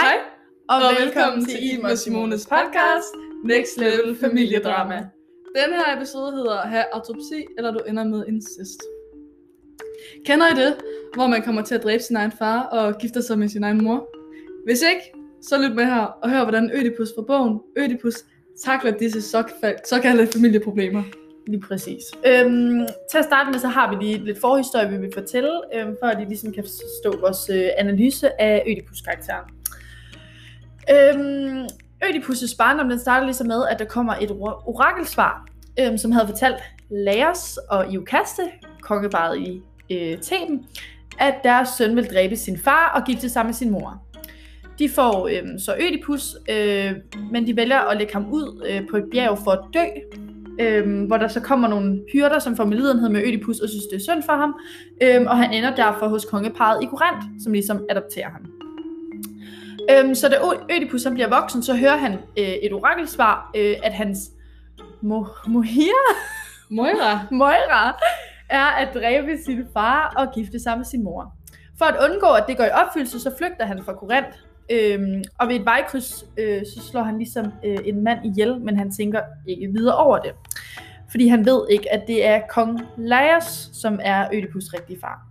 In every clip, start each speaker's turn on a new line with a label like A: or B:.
A: Hej,
B: og, og velkommen til Iben og Simones podcast, Next Level Familiedrama. Den her episode hedder Ha' autopsi, eller du ender med incest. Kender I det, hvor man kommer til at dræbe sin egen far og gifter sig med sin egen mor? Hvis ikke, så lyt med her og hør, hvordan Ødipus fra bogen Ødipus takler disse såkal- såkaldte familieproblemer.
A: Lige præcis. Øhm, til at starte med, så har vi lige lidt forhistorie, vi vil fortælle, øhm, for at I ligesom kan forstå vores øh, analyse af Ødipus-karakteren. Øhm, Ødipus' barndom, den starter ligesom med, at der kommer et orakelsvar, øhm, som havde fortalt Laos og Iokaste, kongebaret i øh, Theben, at deres søn vil dræbe sin far og gifte sig med sin mor. De får øhm, så Ødipus, øh, men de vælger at lægge ham ud øh, på et bjerg for at dø, øhm, hvor der så kommer nogle hyrder, som får medlidenhed med Ødipus og synes, det er synd for ham, øhm, og han ender derfor hos kongeparet i Korint, som ligesom adopterer ham. Øhm, så da Ødipus han bliver voksen, så hører han øh, et orakelsvar, øh, at hans mo- mohir,
B: Moira,
A: Moira er at dræbe sin far og gifte sig med sin mor. For at undgå, at det går i opfyldelse, så flygter han fra Korint. Øhm, og ved et vejkryds, øh, så slår han ligesom øh, en mand ihjel, men han tænker ikke videre over det. Fordi han ved ikke, at det er kong Laios, som er Ødipus' rigtige far.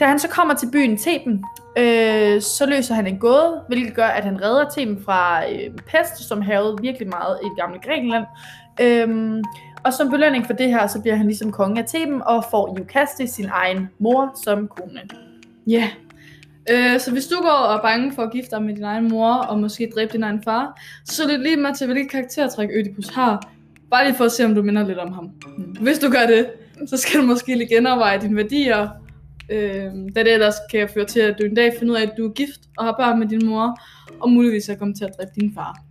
A: Da han så kommer til byen Theben, øh, så løser han en gåde, hvilket gør, at han redder Theben fra øh, pest, som havede virkelig meget i det gamle Grækenland. Øhm, og som belønning for det her, så bliver han ligesom konge af Theben og får Iokaste, sin egen mor, som kone.
B: Ja. Øh, så hvis du går og er bange for at gifte dig med din egen mor, og måske dræbe din egen far, så lyt lige med til, hvilket karaktertræk Ødipus har. Bare lige for at se, om du minder lidt om ham. Hvis du gør det, så skal du måske lige genoverveje dine værdier, øh, da det ellers kan føre til, at du en dag finder ud af, at du er gift og har børn med din mor, og muligvis er kommet til at dræbe din far.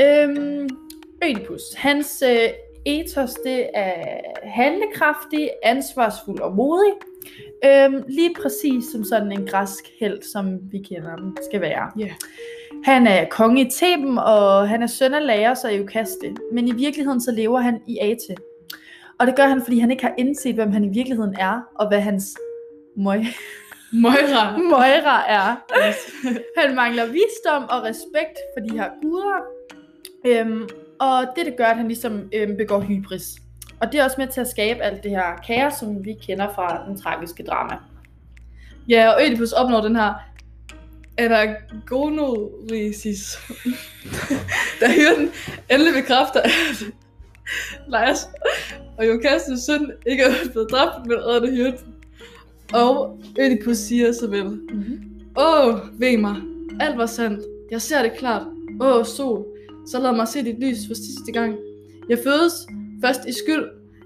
A: Øhm, Ødipus, hans øh, ethos, det er handlekraftig, ansvarsfuld og modig. Øhm, lige præcis som sådan en græsk held, som vi kender den, skal være.
B: Ja.
A: Han er konge i Theben, og han er søn af Laos og Eukaste. Men i virkeligheden så lever han i Ate. Og det gør han, fordi han ikke har indset, hvem han i virkeligheden er, og hvad hans møg
B: Moira.
A: Moira er. Han mangler visdom og respekt for de her guder. Øhm, og det, det gør, at han ligesom øhm, begår hybris. Og det er også med til at skabe alt det her kaos, som vi kender fra den tragiske drama.
B: Ja, og Ødipus opnår den her anagonorisis. da hyrden endelig bekræfter, at Laios og Jokastes søn ikke er blevet dræbt, men reddet af hyrden. Og Ødipus siger så vel,
A: Mm-hmm.
B: Åh, ved mig, alt var sandt. Jeg ser det klart. Åh, sol, så lad mig se dit lys for sidste gang. Jeg fødes først i skyld.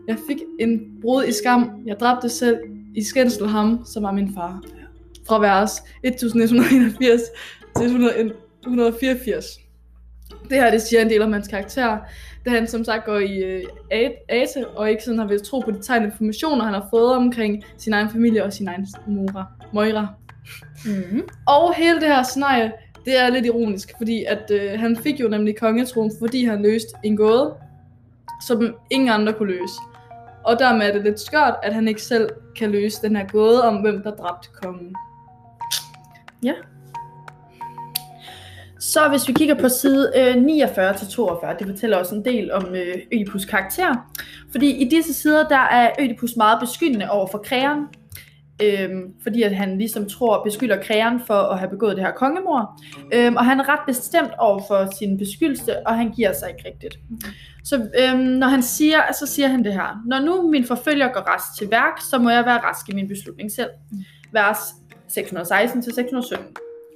B: Jeg fik en brud i skam. Jeg dræbte selv i skændsel ham, som var min far. Fra vers 1181 til 184. Det her, det siger en del om hans karakter, da han som sagt går i øh, Ate, og ikke sådan har ved tro på de tegn informationer, han har fået omkring sin egen familie og sin egen mora, Moira.
A: Mm-hmm.
B: Og hele det her scenarie, det er lidt ironisk, fordi at øh, han fik jo nemlig kongetroen, fordi han løste en gåde, som ingen andre kunne løse. Og dermed er det lidt skørt, at han ikke selv kan løse den her gåde om, hvem der dræbte kongen.
A: Så hvis vi kigger på side øh, 49 til 42, det fortæller også en del om øh, Ødipus karakter. Fordi i disse sider, der er Ødipus meget beskyldende over for krægeren. Øhm, fordi at han ligesom tror, beskylder kræeren for at have begået det her kongemor. Øhm, og han er ret bestemt over for sin beskyldelse, og han giver sig ikke rigtigt. Så øhm, når han siger, så siger han det her. Når nu min forfølger går rask til værk, så må jeg være rask i min beslutning selv. Vers 616 til 617.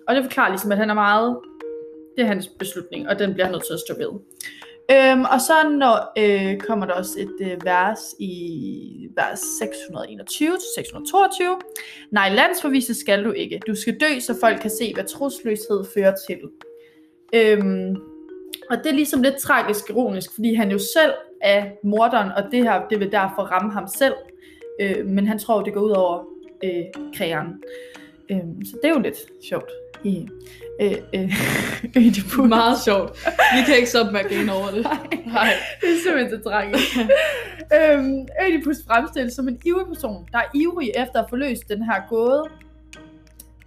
A: Og det forklarer ligesom, at han er meget det er hans beslutning, og den bliver han nødt til at stå ved. Øhm, og så når, øh, kommer der også et øh, vers i vers 621 til 622. Nej, landsforvise skal du ikke. Du skal dø, så folk kan se, hvad trosløshed fører til. Øhm, og det er ligesom lidt tragisk ironisk, fordi han jo selv er morderen, og det her det vil derfor ramme ham selv. Øh, men han tror, det går ud over øh, krægeren. Øhm, så det er jo lidt sjovt i øh, øh, Ødipus.
B: Meget sjovt. Vi kan ikke stoppe med at grine over det. Nej.
A: Det er simpelthen så tragisk. øhm, Ødipus fremstilles som en ivrig person, der er ivrig efter at få løst den her gåde.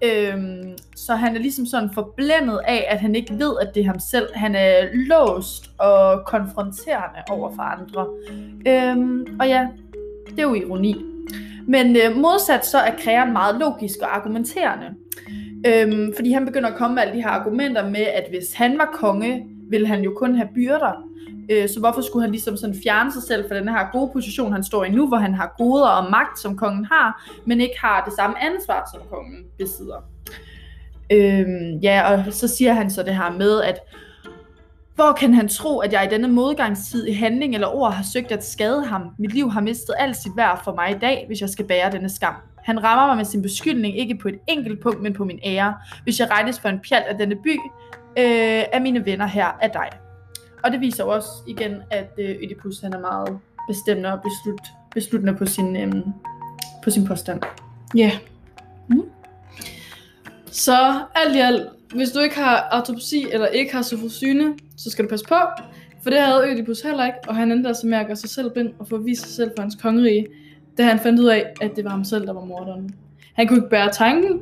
A: Øhm, så han er ligesom sådan forblændet af, at han ikke ved, at det er ham selv. Han er låst og konfronterende over for andre. Øhm, og ja, det er jo ironi. Men øh, modsat så er Kreon meget logisk og argumenterende. Øhm, fordi han begynder at komme med alle de her argumenter med, at hvis han var konge, ville han jo kun have byrder. Øh, så hvorfor skulle han ligesom sådan fjerne sig selv fra den her gode position, han står i nu, hvor han har goder og magt, som kongen har, men ikke har det samme ansvar, som kongen besidder. Øhm, ja, og så siger han så det her med, at hvor kan han tro, at jeg i denne modgangstid i handling eller ord har søgt at skade ham? Mit liv har mistet alt sit værd for mig i dag, hvis jeg skal bære denne skam. Han rammer mig med sin beskyldning ikke på et enkelt punkt, men på min ære. Hvis jeg regnes for en pjalt af denne by, øh, af mine venner her af dig. Og det viser også igen, at øh, Ødipus han er meget bestemmende og beslut, besluttende på sin, øh, på sin påstand.
B: Ja. Yeah.
A: Mm.
B: Så alt i alt, hvis du ikke har autopsi eller ikke har sofosyne, så skal du passe på. For det havde Ødipus heller ikke, og han endte altså med at gøre sig selv blind og få vist sig selv for hans kongerige, da han fandt ud af, at det var ham selv, der var morderen. Han kunne ikke bære tanken,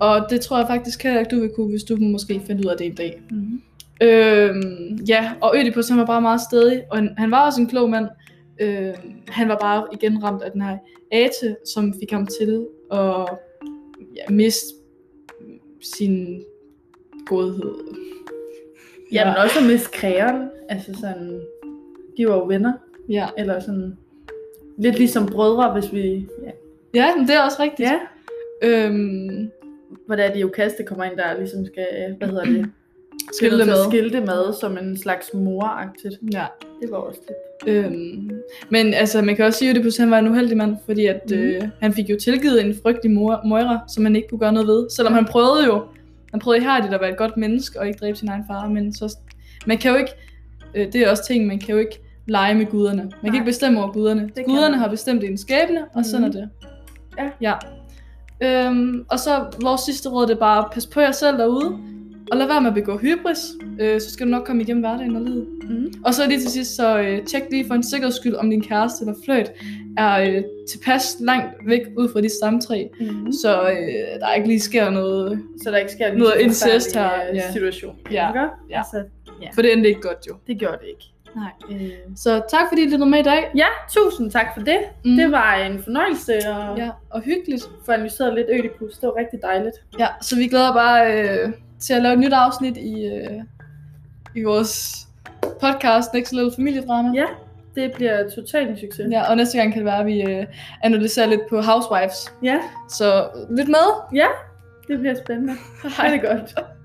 B: og det tror jeg faktisk heller ikke, du vil kunne, hvis du måske fandt ud af det en dag.
A: Mm.
B: Øhm, ja, og Ødipus han var bare meget stedig, og han, han var også en klog mand. Øhm, han var bare igen ramt af den her ate, som fik ham til at ja, miste sin godhed.
A: Ja, men også med Kreon. Altså sådan, de var jo venner.
B: Ja,
A: Eller sådan, lidt ligesom brødre, hvis vi... Ja.
B: ja men det er også rigtigt.
A: ja.
B: Øhm,
A: Hvor det er, de jo kaste kommer ind, der ligesom skal, hvad hedder det?
B: Skilte med.
A: Skilte med som en slags moragtigt.
B: ja.
A: Det var også lidt.
B: Øhm, men altså, man kan også sige, at Ødipus han var en uheldig mand, fordi at, mm. øh, han fik jo tilgivet en frygtelig mor- Moira, som han ikke kunne gøre noget ved. Selvom han prøvede jo, han prøvede ihærdigt at være et godt menneske og ikke dræbe sin egen far, men så, man kan jo ikke, øh, det er også ting, man kan jo ikke lege med guderne. Man kan
A: Nej.
B: ikke bestemme over guderne.
A: kan
B: Guderne har bestemt en skæbne, og sådan er
A: Mhm.
B: det.
A: Ja.
B: ja. Øhm, og så vores sidste råd, det er bare, pas på jer selv derude, og lad være med at begå hybris, øh, så skal du nok komme igennem hverdagen og livet.
A: Mm.
B: Og så lige til sidst, så øh, tjek lige for en sikkerheds skyld, om din kæreste eller fløjt er øh, tilpas langt væk ud fra dit stamtræ,
A: Mm.
B: så øh, der ikke lige sker noget,
A: Så der ikke sker
B: Noget incest her,
A: øh,
B: ja.
A: situation.
B: Ja. Ja.
A: Altså,
B: for det endte ikke godt jo.
A: det gjorde det ikke.
B: Nej.
A: Øh.
B: Så tak fordi I lyttede med i dag.
A: Ja, tusind tak for det. Mm. Det var en fornøjelse at
B: Ja, og hyggeligt.
A: få analyseret lidt Ødipus. Det var rigtig dejligt.
B: Ja, så vi glæder bare øh, til at lave et nyt afsnit i, øh, i vores podcast Next Level Familiedrama.
A: Ja, det bliver totalt en succes.
B: Ja, og næste gang kan det være, at vi øh, analyserer lidt på Housewives.
A: ja,
B: Så lyt med.
A: det bliver spændende. Ha' det godt.